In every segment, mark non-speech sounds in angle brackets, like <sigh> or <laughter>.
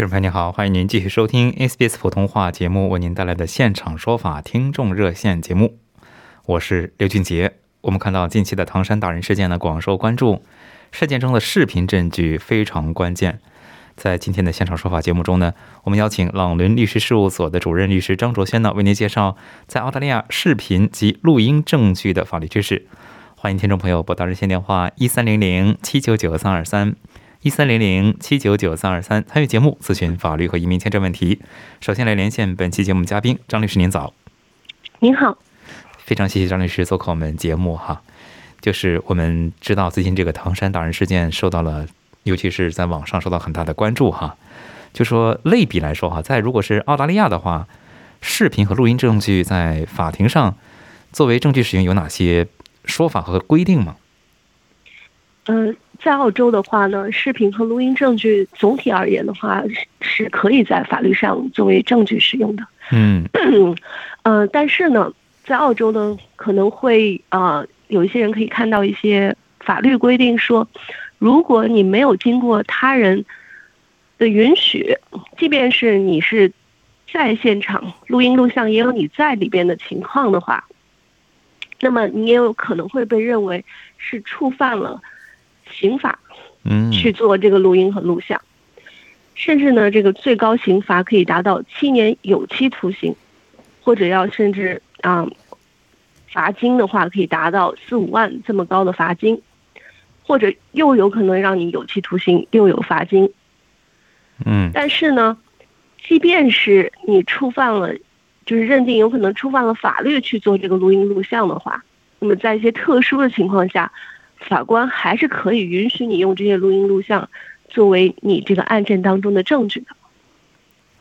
听众朋友您好，欢迎您继续收听 SBS 普通话节目为您带来的现场说法听众热线节目，我是刘俊杰。我们看到近期的唐山打人事件呢广受关注，事件中的视频证据非常关键。在今天的现场说法节目中呢，我们邀请朗伦律师事务所的主任律师张卓轩呢为您介绍在澳大利亚视频及录音证据的法律知识。欢迎听众朋友拨打热线电话一三零零七九九三二三。一三零零七九九三二三参与节目咨询法律和移民签证问题。首先来连线本期节目嘉宾张律师，您早。您好，非常谢谢张律师做客我们节目哈。就是我们知道最近这个唐山打人事件受到了，尤其是在网上受到很大的关注哈。就说类比来说哈，在如果是澳大利亚的话，视频和录音证据在法庭上作为证据使用有哪些说法和规定吗？嗯。在澳洲的话呢，视频和录音证据总体而言的话是是可以在法律上作为证据使用的。嗯，<clears throat> 呃，但是呢，在澳洲呢，可能会呃，有一些人可以看到一些法律规定说，如果你没有经过他人的允许，即便是你是在现场录音录像，也有你在里边的情况的话，那么你也有可能会被认为是触犯了。刑法，嗯，去做这个录音和录像，甚至呢，这个最高刑罚可以达到七年有期徒刑，或者要甚至啊，罚金的话可以达到四五万这么高的罚金，或者又有可能让你有期徒刑又有罚金，嗯，但是呢，即便是你触犯了，就是认定有可能触犯了法律去做这个录音录像的话，那么在一些特殊的情况下。法官还是可以允许你用这些录音录像作为你这个案件当中的证据的。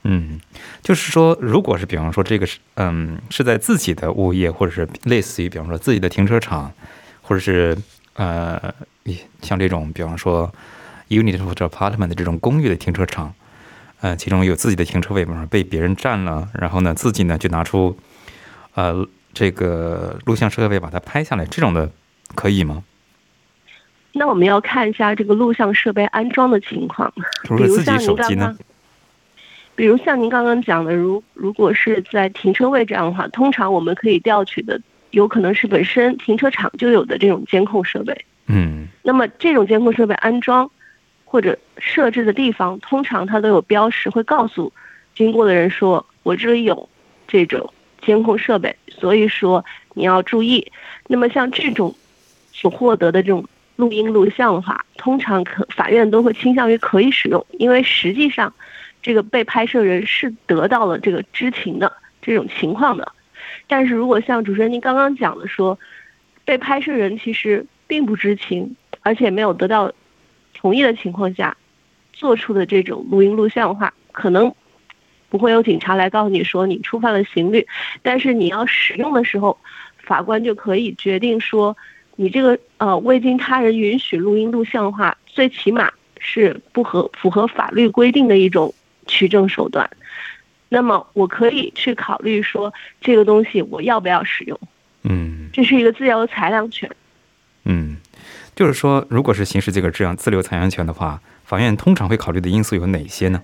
嗯，就是说，如果是比方说这个是嗯是在自己的物业，或者是类似于比方说自己的停车场，或者是呃像这种比方说 unit 或者 apartment 的这种公寓的停车场，呃，其中有自己的停车位，比方说被别人占了，然后呢自己呢就拿出呃这个录像设备把它拍下来，这种的可以吗？那我们要看一下这个录像设备安装的情况，比如像您刚刚，比如像您刚刚讲的，如如果是在停车位这样的话，通常我们可以调取的，有可能是本身停车场就有的这种监控设备。嗯。那么这种监控设备安装或者设置的地方，通常它都有标识，会告诉经过的人说：“我这里有这种监控设备，所以说你要注意。”那么像这种所获得的这种。录音录像的话，通常可法院都会倾向于可以使用，因为实际上，这个被拍摄人是得到了这个知情的这种情况的。但是如果像主持人您刚刚讲的说，被拍摄人其实并不知情，而且没有得到同意的情况下做出的这种录音录像的话，可能不会有警察来告诉你说你触犯了刑律，但是你要使用的时候，法官就可以决定说。你这个呃未经他人允许录音录像的话，最起码是不合符合法律规定的一种取证手段。那么我可以去考虑说这个东西我要不要使用？嗯，这是一个自由裁量权。嗯，就是说，如果是行使这个这样自由裁量权的话，法院通常会考虑的因素有哪些呢？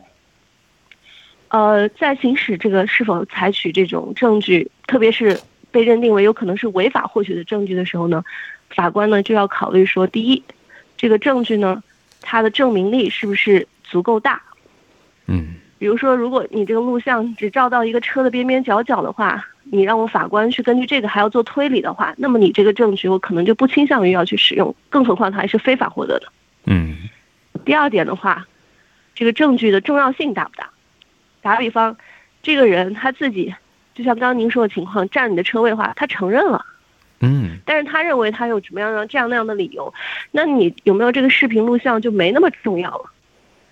呃，在行使这个是否采取这种证据，特别是被认定为有可能是违法获取的证据的时候呢？法官呢就要考虑说，第一，这个证据呢，它的证明力是不是足够大？嗯，比如说，如果你这个录像只照到一个车的边边角角的话，你让我法官去根据这个还要做推理的话，那么你这个证据我可能就不倾向于要去使用，更何况它还是非法获得的。嗯。第二点的话，这个证据的重要性大不大？打个比方，这个人他自己就像刚刚您说的情况，占你的车位的话，他承认了，嗯但是他认为他有什么样的这样那样的理由，那你有没有这个视频录像就没那么重要了。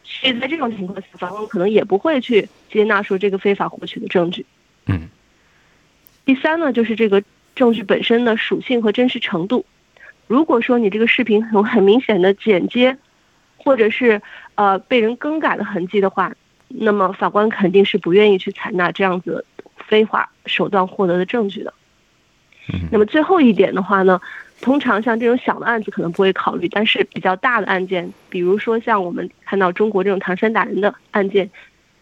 所以在这种情况下，法官可能也不会去接纳说这个非法获取的证据。嗯第三呢，就是这个证据本身的属性和真实程度。如果说你这个视频有 <laughs> 很明显的剪接，或者是呃被人更改的痕迹的话，那么法官肯定是不愿意去采纳这样子非法手段获得的证据的。嗯那么最后一点的话呢，通常像这种小的案子可能不会考虑，但是比较大的案件，比如说像我们看到中国这种唐山打人的案件，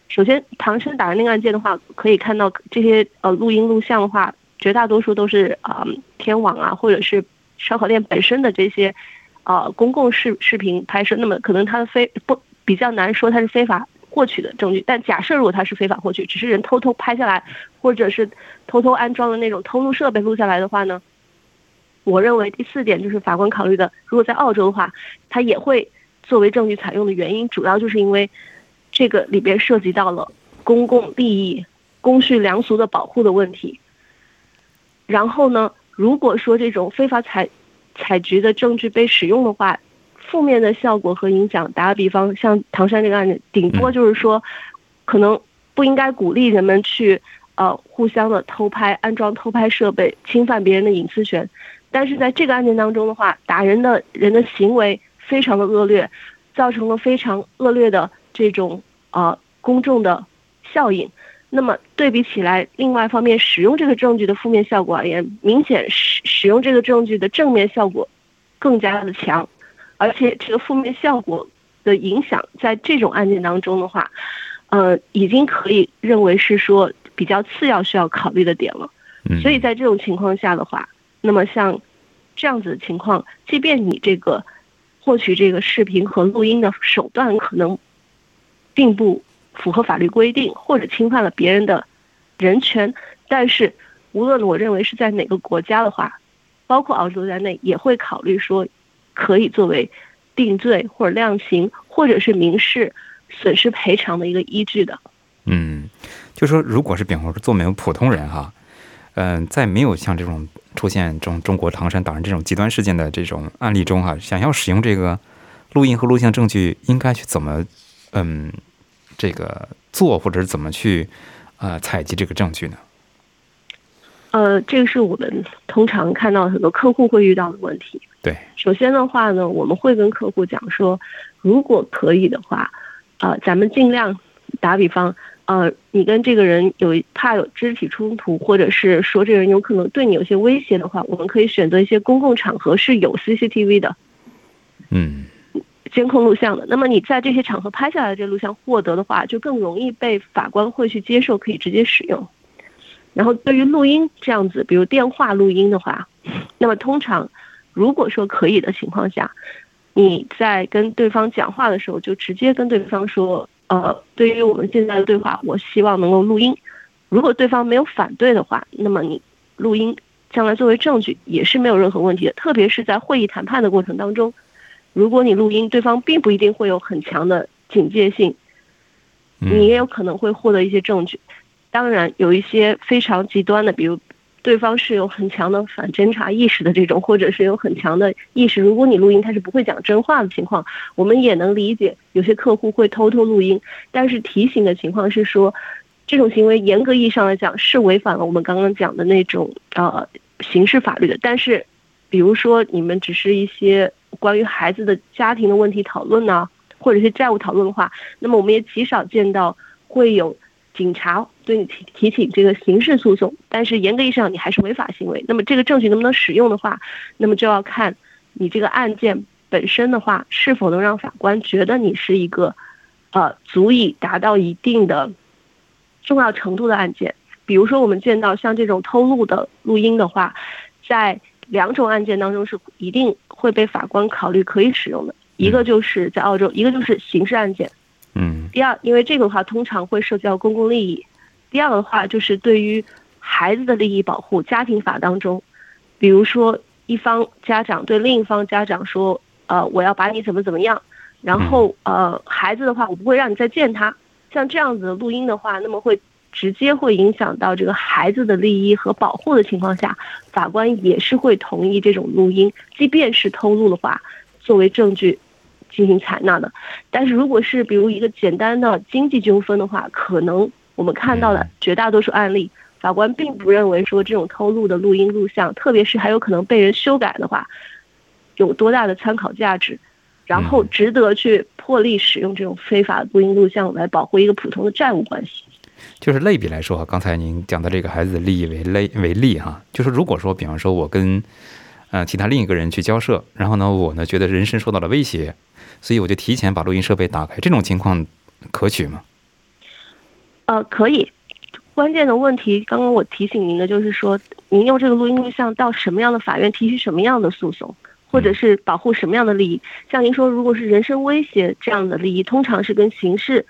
首先唐山打人那个案件的话，可以看到这些呃录音录像的话，绝大多数都是啊、呃天网啊或者是烧烤店本身的这些呃公共视视频拍摄，那么可能它的非不比较难说它是非法获取的证据，但假设如果它是非法获取，只是人偷偷拍下来，或者是偷偷安装的那种偷录设备录下来的话呢，我认为第四点就是法官考虑的，如果在澳洲的话，它也会作为证据采用的原因，主要就是因为这个里边涉及到了公共利益、公序良俗的保护的问题。然后呢，如果说这种非法采采集的证据被使用的话，负面的效果和影响，打个比方，像唐山这个案子，顶多就是说，可能不应该鼓励人们去呃互相的偷拍、安装偷拍设备，侵犯别人的隐私权。但是在这个案件当中的话，打人的人的行为非常的恶劣，造成了非常恶劣的这种呃公众的效应。那么对比起来，另外一方面，使用这个证据的负面效果而言，明显使使用这个证据的正面效果更加的强，而且这个负面效果的影响，在这种案件当中的话，呃，已经可以认为是说比较次要需要考虑的点了。嗯，所以在这种情况下的话，那么像这样子的情况，即便你这个获取这个视频和录音的手段可能并不符合法律规定，或者侵犯了别人的人权，但是无论我认为是在哪个国家的话，包括澳洲在内，也会考虑说可以作为定罪或者量刑或者是民事损失赔偿的一个依据的。嗯，就说如果是比方说作为普通人哈，嗯、在没有像这种出现这种中国唐山打人这种极端事件的这种案例中哈，想要使用这个录音和录像证据，应该去怎么嗯这个做，或者是怎么去呃采集这个证据呢？呃，这个是我们通常看到很多客户会遇到的问题。对，首先的话呢，我们会跟客户讲说，如果可以的话，呃，咱们尽量打比方，呃，你跟这个人有怕有肢体冲突，或者是说这个人有可能对你有些威胁的话，我们可以选择一些公共场合是有 CCTV 的嗯监控录像的。那么你在这些场合拍下来的这录像获得的话，就更容易被法官会去接受，可以直接使用。然后对于录音这样子，比如电话录音的话，那么通常如果说可以的情况下，你在跟对方讲话的时候，就直接跟对方说，呃，对于我们现在的对话，我希望能够录音。如果对方没有反对的话，那么你录音将来作为证据也是没有任何问题的。特别是在会议谈判的过程当中，如果你录音，对方并不一定会有很强的警戒性，你也有可能会获得一些证据。当然，有一些非常极端的，比如对方是有很强的反侦查意识的这种，或者是有很强的意识，如果你录音他是不会讲真话的情况，我们也能理解有些客户会偷偷录音。但是提醒的情况是说，这种行为严格意义上来讲是违反了我们刚刚讲的那种呃刑事法律的。但是，比如说你们只是一些关于孩子的家庭的问题讨论呢、或者是债务讨论的话，那么我们也极少见到会有警察对你提提起这个刑事诉讼，但是严格意义上你还是违法行为。那么这个证据能不能使用的话，那么就要看你这个案件本身的话，是否能让法官觉得你是一个呃足以达到一定的重要程度的案件。比如说我们见到像这种偷录的录音的话，在两种案件当中是一定会被法官考虑可以使用的，一个就是在澳洲，一个就是刑事案件。嗯。第二，因为这个的话通常会涉及到公共利益；第二个的话就是对于孩子的利益保护，家庭法当中，比如说一方家长对另一方家长说，呃，我要把你怎么怎么样，然后呃，孩子的话我不会让你再见他，像这样子的录音的话，那么会直接会影响到这个孩子的利益和保护的情况下，法官也是会同意这种录音，即便是偷录的话，作为证据进行采纳的。但是如果是比如一个简单的经济纠纷的话，可能我们看到的绝大多数案例，法官并不认为说这种偷录的录音录像，特别是还有可能被人修改的话，有多大的参考价值。然后值得去破例使用这种非法录音录像来保护一个普通的债务关系。就是类比来说，刚才您讲的这个孩子的利益为类为例哈，就是如果说，比方说我跟呃其他另一个人去交涉，然后呢，我呢觉得人身受到了威胁，所以我就提前把录音设备打开，这种情况可取吗？呃，可以。关键的问题，刚刚我提醒您的就是说，您用这个录音录像到什么样的法院提起什么样的诉讼？或者是保护什么样的利益？像您说，如果是人身威胁这样的利益，通常是跟刑事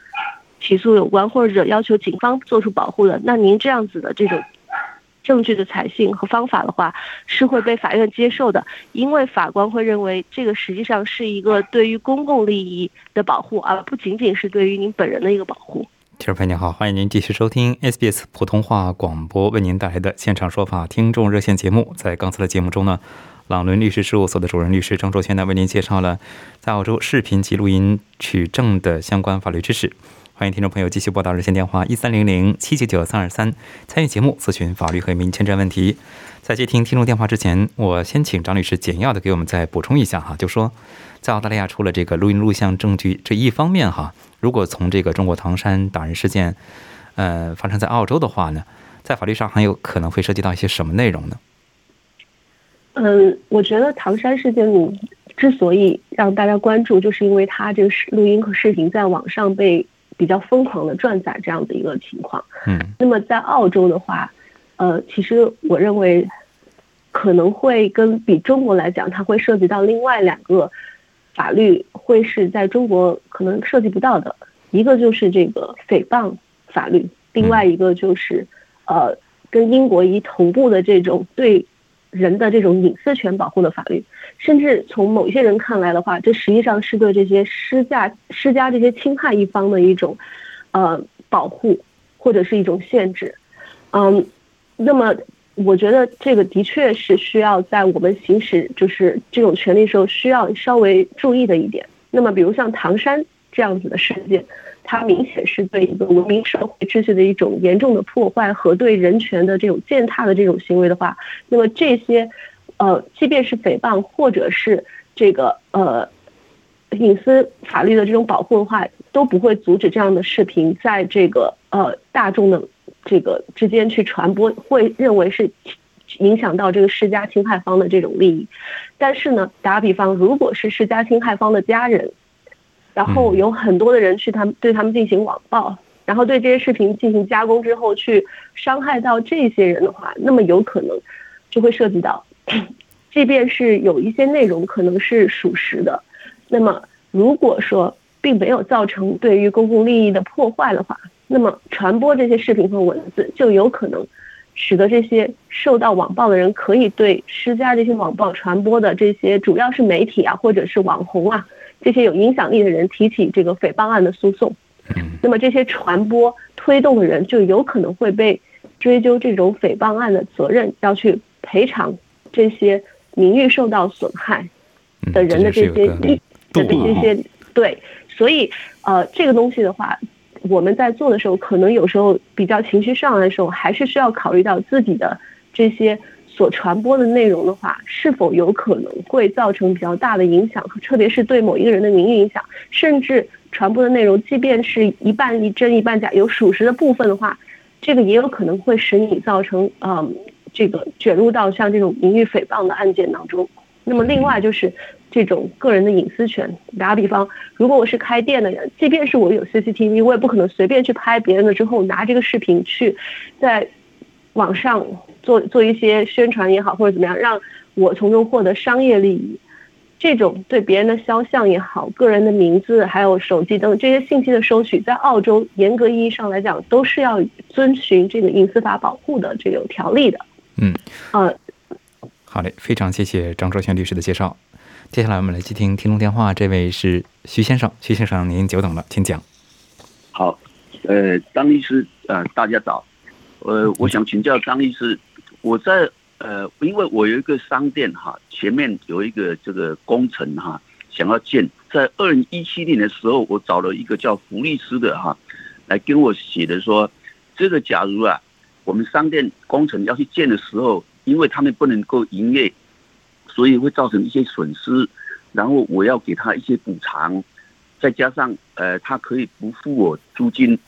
起诉有关，或者要求警方做出保护的。那您这样子的这种证据的采信和方法的话，是会被法院接受的，因为法官会认为这个实际上是一个对于公共利益的保护，而不仅仅是对于您本人的一个保护。听众朋友您好，欢迎您继续收听 SBS 普通话广播为您带来的现场说法听众热线节目。在刚才的节目中呢。朗伦律师事务所的主任律师张卓轩呢，为您介绍了在澳洲视频及录音取证的相关法律知识。欢迎听众朋友继续拨打热线电话一三零零七九九三二三参与节目咨询法律和民签证问题。在接听听众电话之前，我先请张律师简要的给我们再补充一下哈，就说在澳大利亚除了这个录音录像证据这一方面哈，如果从这个中国唐山打人事件，呃，发生在澳洲的话呢，在法律上还有可能会涉及到一些什么内容呢？嗯，我觉得唐山事件之所以让大家关注，就是因为它这个视录音和视频在网上被比较疯狂的转载这样的一个情况。嗯，那么在澳洲的话，呃，其实我认为可能会跟比中国来讲，它会涉及到另外两个法律，会是在中国可能涉及不到的，一个就是这个诽谤法律，另外一个就是呃，跟英国一同步的这种对。人的这种隐私权保护的法律，甚至从某些人看来的话，这实际上是对这些施加施加这些侵害一方的一种，呃，保护或者是一种限制。嗯，那么我觉得这个的确是需要在我们行使就是这种权利时候需要稍微注意的一点。那么，比如像唐山这样子的事件。它明显是对一个文明社会秩序的一种严重的破坏和对人权的这种践踏的这种行为的话，那么这些，呃，即便是诽谤或者是这个呃隐私法律的这种保护的话，都不会阻止这样的视频在这个呃大众的这个之间去传播，会认为是影响到这个施加侵害方的这种利益。但是呢，打比方，如果是施加侵害方的家人。然后有很多的人去他们对他们进行网暴，然后对这些视频进行加工之后去伤害到这些人的话，那么有可能就会涉及到，<clears throat> 即便是有一些内容可能是属实的，那么如果说并没有造成对于公共利益的破坏的话，那么传播这些视频和文字就有可能使得这些受到网暴的人可以对施加这些网暴传播的这些主要是媒体啊或者是网红啊。这些有影响力的人提起这个诽谤案的诉讼，那么这些传播推动的人就有可能会被追究这种诽谤案的责任，要去赔偿这些名誉受到损害的人的这些利的这些对，所以呃这个东西的话，我们在做的时候，可能有时候比较情绪上来的时候，还是需要考虑到自己的这些。所传播的内容的话，是否有可能会造成比较大的影响，特别是对某一个人的名誉影响，甚至传播的内容，即便是一半一真一半假，有属实的部分的话，这个也有可能会使你造成嗯这个卷入到像这种名誉诽谤的案件当中。那么另外就是这种个人的隐私权，打个比方，如果我是开店的人，即便是我有 CCTV，我也不可能随便去拍别人的之后拿这个视频去在。网上做做一些宣传也好，或者怎么样，让我从中获得商业利益，这种对别人的肖像也好，个人的名字还有手机等这些信息的收取，在澳洲严格意义上来讲，都是要遵循这个隐私法保护的这个条例的。嗯，呃，好嘞，非常谢谢张卓轩律师的介绍。接下来我们来接听听众电话，这位是徐先生，徐先生您久等了，请讲。好。呃，张律师，呃，大家早。呃，我想请教张律师，我在呃，因为我有一个商店哈，前面有一个这个工程哈，想要建，在二零一七年的时候，我找了一个叫福利师的哈，来跟我写的说，这个假如啊，我们商店工程要去建的时候，因为他们不能够营业，所以会造成一些损失，然后我要给他一些补偿，再加上呃，他可以不付我租金。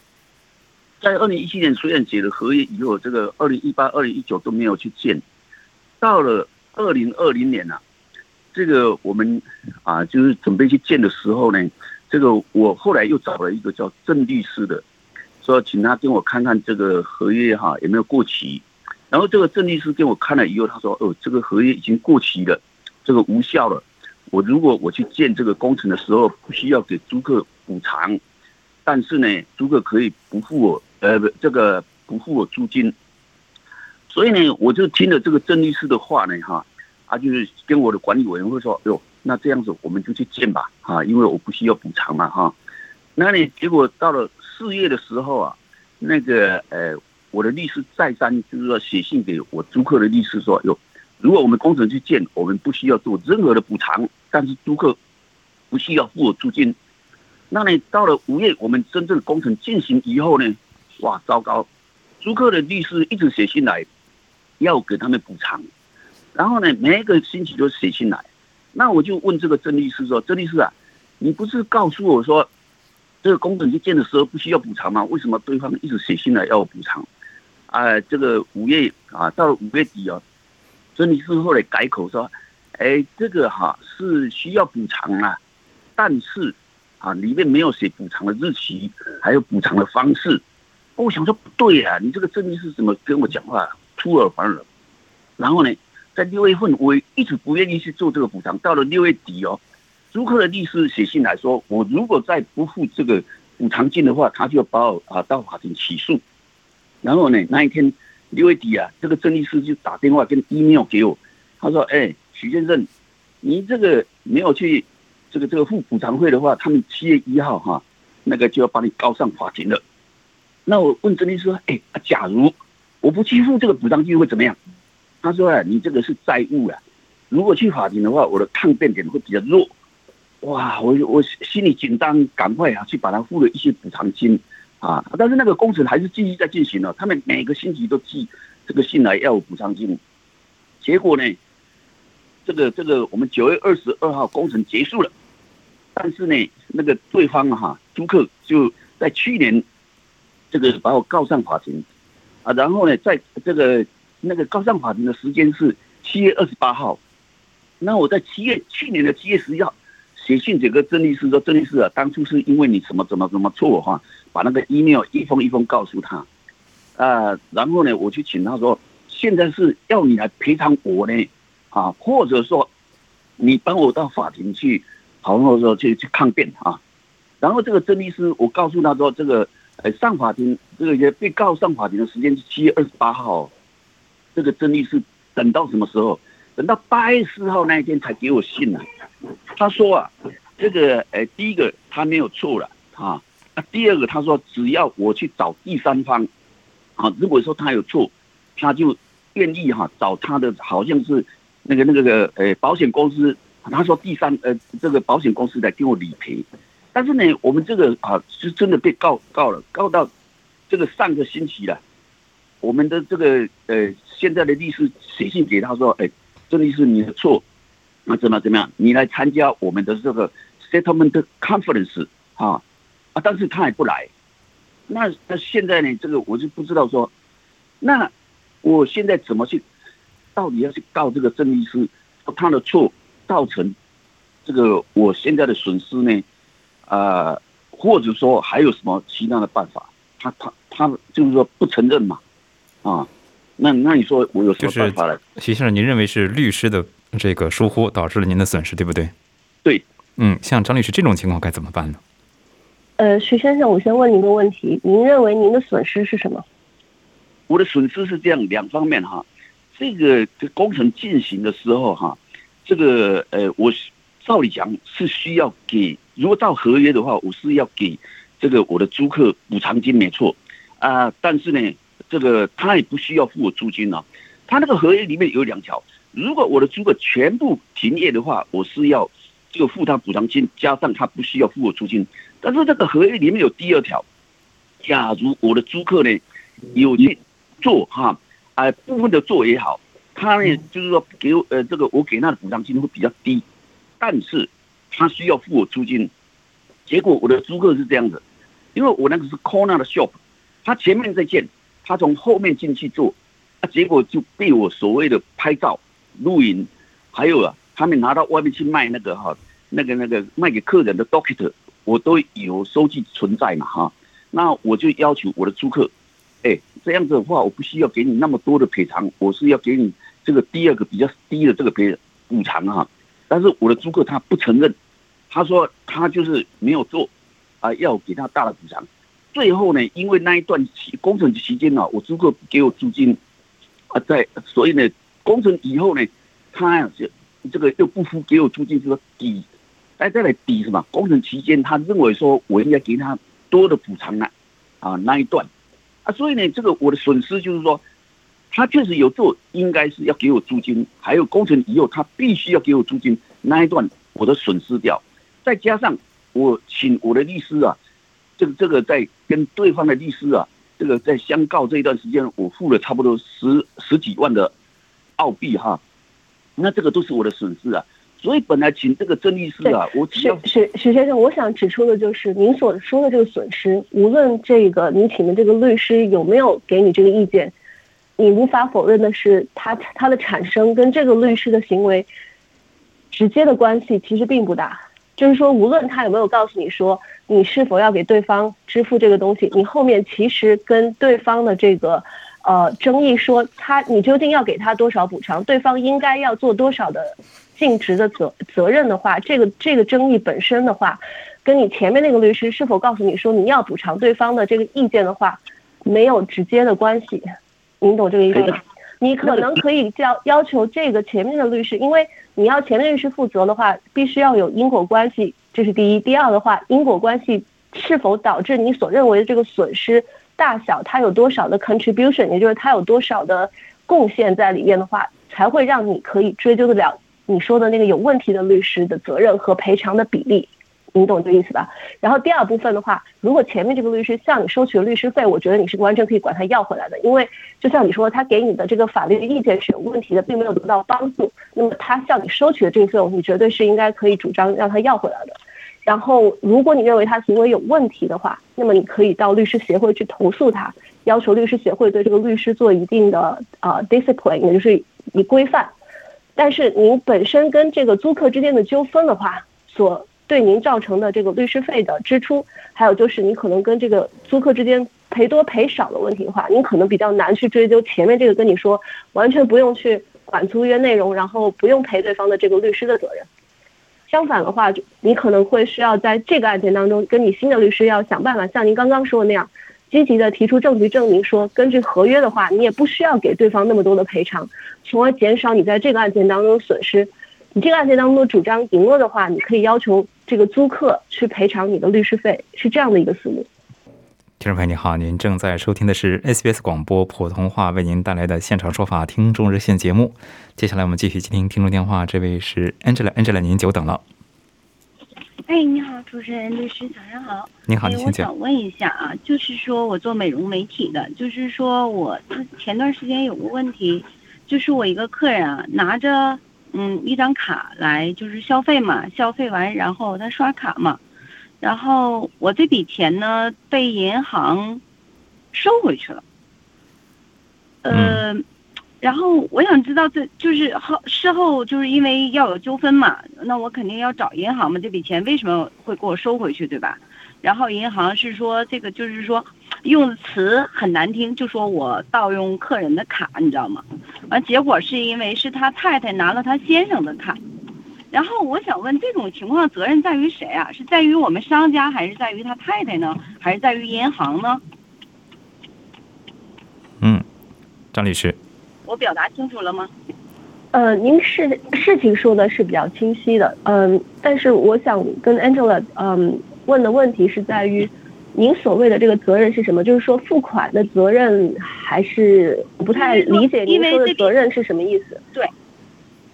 在二零一七年虽然写了合约以后，这个二零一八、二零一九都没有去建。到了二零二零年呐，这个我们啊，就是准备去建的时候呢，这个我后来又找了一个叫郑律师的，说请他跟我看看这个合约哈有没有过期。然后这个郑律师给我看了以后，他说：“哦，这个合约已经过期了，这个无效了。我如果我去建这个工程的时候，不需要给租客补偿，但是呢，租客可以不付我。”呃，不，这个不付我租金，所以呢，我就听了这个郑律师的话呢，哈，啊，就是跟我的管理委员会说，哟，那这样子我们就去建吧，哈，因为我不需要补偿嘛，哈。那你，结果到了四月的时候啊，那个呃，我的律师再三就是说写信给我租客的律师说，哟，如果我们工程去建，我们不需要做任何的补偿，但是租客不需要付我租金。那呢，到了五月，我们真正工程进行以后呢？哇，糟糕！租客的律师一直写信来，要给他们补偿。然后呢，每一个星期都写信来。那我就问这个郑律师说：“郑律师啊，你不是告诉我说，这个工程去建的时候不需要补偿吗？为什么对方一直写信来要我补偿？”啊，这个五月啊，到了五月底哦，郑女士后来改口说：“哎，这个哈是需要补偿啊，但是啊里面没有写补偿的日期，还有补偿的方式。”我想说不对呀，你这个郑律师怎么跟我讲话出尔反尔？然后呢，在六月份我一直不愿意去做这个补偿，到了六月底哦，租客的律师写信来说，我如果再不付这个补偿金的话，他就把我啊到法庭起诉。然后呢，那一天六月底啊，这个郑律师就打电话跟 email 给我，他说：“哎，徐先生，你这个没有去这个这个付补偿费的话，他们七月一号哈，那个就要把你告上法庭了。”那我问郑律师说：“哎，假如我不去付这个补偿金会怎么样？”他说：“啊，你这个是债务啊，如果去法庭的话，我的抗辩点会比较弱。”哇，我我心里紧张，赶快啊去把他付了一些补偿金啊。但是那个工程还是继续在进行了，他们每个星期都寄这个信来要补偿金。结果呢，这个这个我们九月二十二号工程结束了，但是呢，那个对方哈租客就在去年。这个把我告上法庭，啊，然后呢，在这个那个告上法庭的时间是七月二十八号，那我在七月去年的七月十一号写信给个郑律师说，郑律师啊，当初是因为你什么怎么怎么错哈，把那个 email 一封一封告诉他，啊，然后呢，我去请他说，现在是要你来赔偿我呢，啊，或者说你帮我到法庭去，好，好说去去抗辩啊，然后这个郑律师，我告诉他说这个。呃，上法庭这个被告上法庭的时间是七月二十八号，这个郑律师等到什么时候？等到八月四号那一天才给我信呢。他说啊，这个呃，第一个他没有错了啊，第二个他说只要我去找第三方，啊，如果说他有错，他就愿意哈找他的好像是那个那个个呃保险公司，他说第三呃这个保险公司来给我理赔。但是呢，我们这个啊，是真的被告告了，告到这个上个星期了。我们的这个呃，现在的律师写信给他说：“哎，这里是你的错，那怎么怎么样？你来参加我们的这个 settlement conference 啊啊！”但是他也不来。那那现在呢？这个我就不知道说，那我现在怎么去？到底要去告这个郑律师，他的错造成这个我现在的损失呢？啊，或者说还有什么其他的办法？他他他就是说不承认嘛，啊，那那你说我有什么办法来？徐先生，您认为是律师的这个疏忽导致了您的损失，对不对？对，嗯，像张律师这种情况该怎么办呢？呃，徐先生，我先问您一个问题：您认为您的损失是什么？我的损失是这样两方面哈，这个这工程进行的时候哈，这个呃，我照理讲是需要给。如果照合约的话，我是要给这个我的租客补偿金没错啊，但是呢，这个他也不需要付我租金啊。他那个合约里面有两条，如果我的租客全部停业的话，我是要就付他补偿金，加上他不需要付我租金。但是这个合约里面有第二条，假如我的租客呢有去做哈，啊部分的做也好，他呢就是说给我呃这个我给他的补偿金会比较低，但是他需要付我租金。结果我的租客是这样子，因为我那个是 corner 的 shop，他前面在建，他从后面进去做，啊，结果就被我所谓的拍照、录影，还有啊，他们拿到外面去卖那个哈，那个那个卖给客人的 docket，我都有收据存在嘛哈，那我就要求我的租客，哎，这样子的话，我不需要给你那么多的赔偿，我是要给你这个第二个比较低的这个赔补偿哈，但是我的租客他不承认。他说他就是没有做，啊，要给他大的补偿。最后呢，因为那一段期工程期间呢，我租客给我租金，啊，在所以呢，工程以后呢，他就这个又不付给我租金，就说抵，哎，再来抵什么？工程期间他认为说我应该给他多的补偿呢，啊，那一段，啊，所以呢，这个我的损失就是说，他确实有做，应该是要给我租金，还有工程以后他必须要给我租金，那一段我的损失掉。再加上我请我的律师啊，这个这个在跟对方的律师啊，这个在相告这一段时间，我付了差不多十十几万的澳币哈，那这个都是我的损失啊。所以本来请这个郑律师啊，我是是许先生，我想指出的就是您所说的这个损失，无论这个你请的这个律师有没有给你这个意见，你无法否认的是，他他的产生跟这个律师的行为直接的关系其实并不大。就是说，无论他有没有告诉你说你是否要给对方支付这个东西，你后面其实跟对方的这个呃争议说他你究竟要给他多少补偿，对方应该要做多少的尽职的责责任的话，这个这个争议本身的话，跟你前面那个律师是否告诉你说你要补偿对方的这个意见的话，没有直接的关系。您懂这个意思吗？你可能可以叫要求这个前面的律师，因为。你要前面律师负责的话，必须要有因果关系，这是第一。第二的话，因果关系是否导致你所认为的这个损失大小，它有多少的 contribution，也就是它有多少的贡献在里面的话，才会让你可以追究得了你说的那个有问题的律师的责任和赔偿的比例。你懂这意思吧？然后第二部分的话，如果前面这个律师向你收取了律师费，我觉得你是完全可以管他要回来的，因为就像你说，他给你的这个法律意见是有问题的，并没有得到帮助。那么他向你收取的这个费用，你绝对是应该可以主张让他要回来的。然后，如果你认为他行为有问题的话，那么你可以到律师协会去投诉他，要求律师协会对这个律师做一定的呃 discipline，也就是以规范。但是您本身跟这个租客之间的纠纷的话，所对您造成的这个律师费的支出，还有就是你可能跟这个租客之间赔多赔少的问题的话，您可能比较难去追究前面这个跟你说完全不用去管租约内容，然后不用赔对方的这个律师的责任。相反的话，你可能会需要在这个案件当中，跟你新的律师要想办法，像您刚刚说的那样，积极的提出证据证明说，根据合约的话，你也不需要给对方那么多的赔偿，从而减少你在这个案件当中的损失。你这个案件当中主张赢了的话，你可以要求这个租客去赔偿你的律师费，是这样的一个思路。听众朋友你好，您正在收听的是 SBS 广播普通话为您带来的现场说法听众热线节目。接下来我们继续接听听众电话，这位是 Angela，Angela，您久等了。哎，你好，主持人律师，早上好。你好，你我想问一下啊，就是说我做美容媒体的，就是说我前段时间有个问题，就是我一个客人啊，拿着。嗯，一张卡来就是消费嘛，消费完然后他刷卡嘛，然后我这笔钱呢被银行收回去了。呃，然后我想知道这就是后事后就是因为要有纠纷嘛，那我肯定要找银行嘛，这笔钱为什么会给我收回去，对吧？然后银行是说这个就是说。用的词很难听，就说我盗用客人的卡，你知道吗？完结果是因为是他太太拿了他先生的卡，然后我想问，这种情况责任在于谁啊？是在于我们商家，还是在于他太太呢？还是在于银行呢？嗯，张律师，我表达清楚了吗？呃，您事事情说的是比较清晰的，嗯，但是我想跟 Angela 嗯问的问题是在于。您所谓的这个责任是什么？就是说付款的责任，还是不太理解您说的责任是什么意思？对，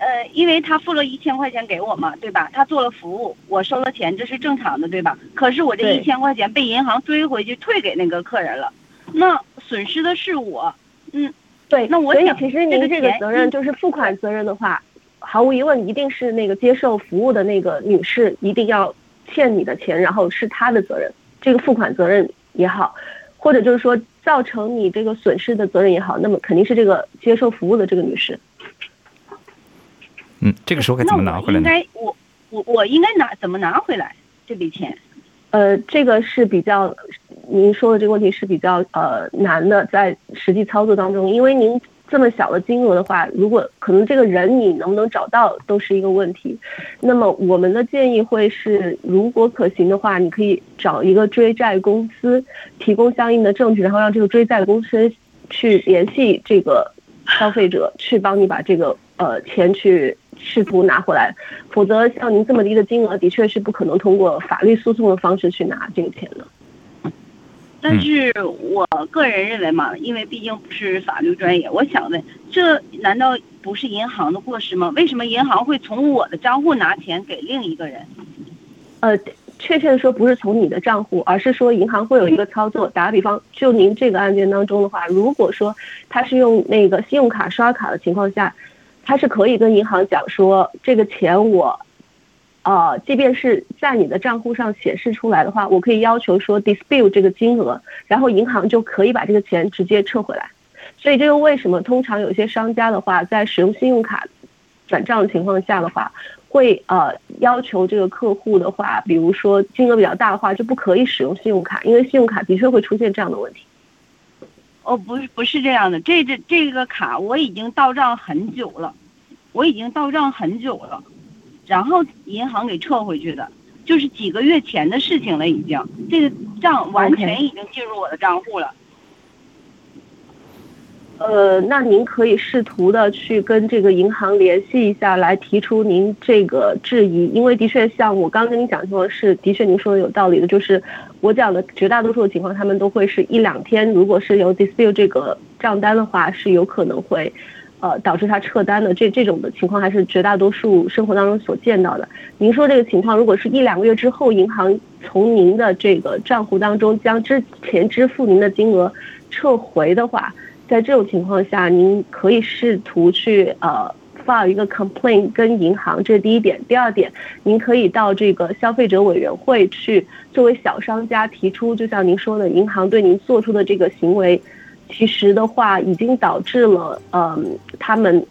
呃，因为他付了一千块钱给我嘛，对吧？他做了服务，我收了钱，这是正常的，对吧？可是我这一千块钱被银行追回去退给那个客人了，那损失的是我，嗯，对。那我所以其实您这个责任就是付款责任的话，毫无疑问一定是那个接受服务的那个女士一定要欠你的钱，然后是她的责任。这个付款责任也好，或者就是说造成你这个损失的责任也好，那么肯定是这个接受服务的这个女士。嗯，这个时候该怎么拿回来呢？应该我我我应该拿怎么拿回来这笔钱？呃，这个是比较您说的这个问题是比较呃难的，在实际操作当中，因为您。这么小的金额的话，如果可能这个人你能不能找到都是一个问题。那么我们的建议会是，如果可行的话，你可以找一个追债公司提供相应的证据，然后让这个追债公司去联系这个消费者，去帮你把这个呃钱去试图拿回来。否则，像您这么低的金额，的确是不可能通过法律诉讼的方式去拿这个钱的。但是我个人认为嘛，因为毕竟不是法律专业，我想问，这难道不是银行的过失吗？为什么银行会从我的账户拿钱给另一个人？呃，确切的说，不是从你的账户，而是说银行会有一个操作。打个比方，就您这个案件当中的话，如果说他是用那个信用卡刷卡的情况下，他是可以跟银行讲说，这个钱我。呃，即便是在你的账户上显示出来的话，我可以要求说 dispute 这个金额，然后银行就可以把这个钱直接撤回来。所以这个为什么通常有些商家的话，在使用信用卡转账的情况下的话，会呃要求这个客户的话，比如说金额比较大的话，就不可以使用信用卡，因为信用卡的确会出现这样的问题。哦，不不是这样的，这这这个卡我已经到账很久了，我已经到账很久了。然后银行给撤回去的，就是几个月前的事情了，已经这个账完全已经进入我的账户了。呃，那您可以试图的去跟这个银行联系一下，来提出您这个质疑，因为的确像我刚跟你讲说，是的确您说的有道理的，就是我讲的绝大多数的情况，他们都会是一两天，如果是有 dispute 这个账单的话，是有可能会。呃，导致他撤单的这这种的情况还是绝大多数生活当中所见到的。您说这个情况，如果是一两个月之后，银行从您的这个账户当中将之前支付您的金额撤回的话，在这种情况下，您可以试图去呃发一个 complaint 跟银行，这是第一点。第二点，您可以到这个消费者委员会去，作为小商家提出，就像您说的，银行对您做出的这个行为。其实的话，已经导致了，嗯，他们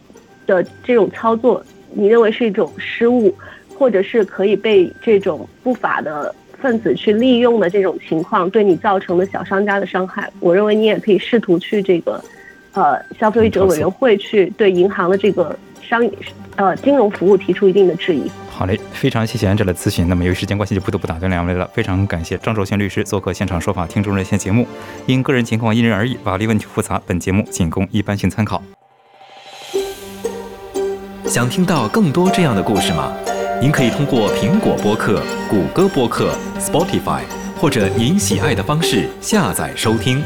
的这种操作，你认为是一种失误，或者是可以被这种不法的分子去利用的这种情况，对你造成的小商家的伤害。我认为你也可以试图去这个，呃，消费者委员会去对银行的这个商，呃，金融服务提出一定的质疑。好嘞，非常谢谢安哲的咨询。那么由于时间关系，就不得不打断两位了。非常感谢张卓轩律师做客现场说法听众热线节目。因个人情况因人而异，法律问题复杂，本节目仅供一般性参考。想听到更多这样的故事吗？您可以通过苹果播客、谷歌播客、Spotify 或者您喜爱的方式下载收听。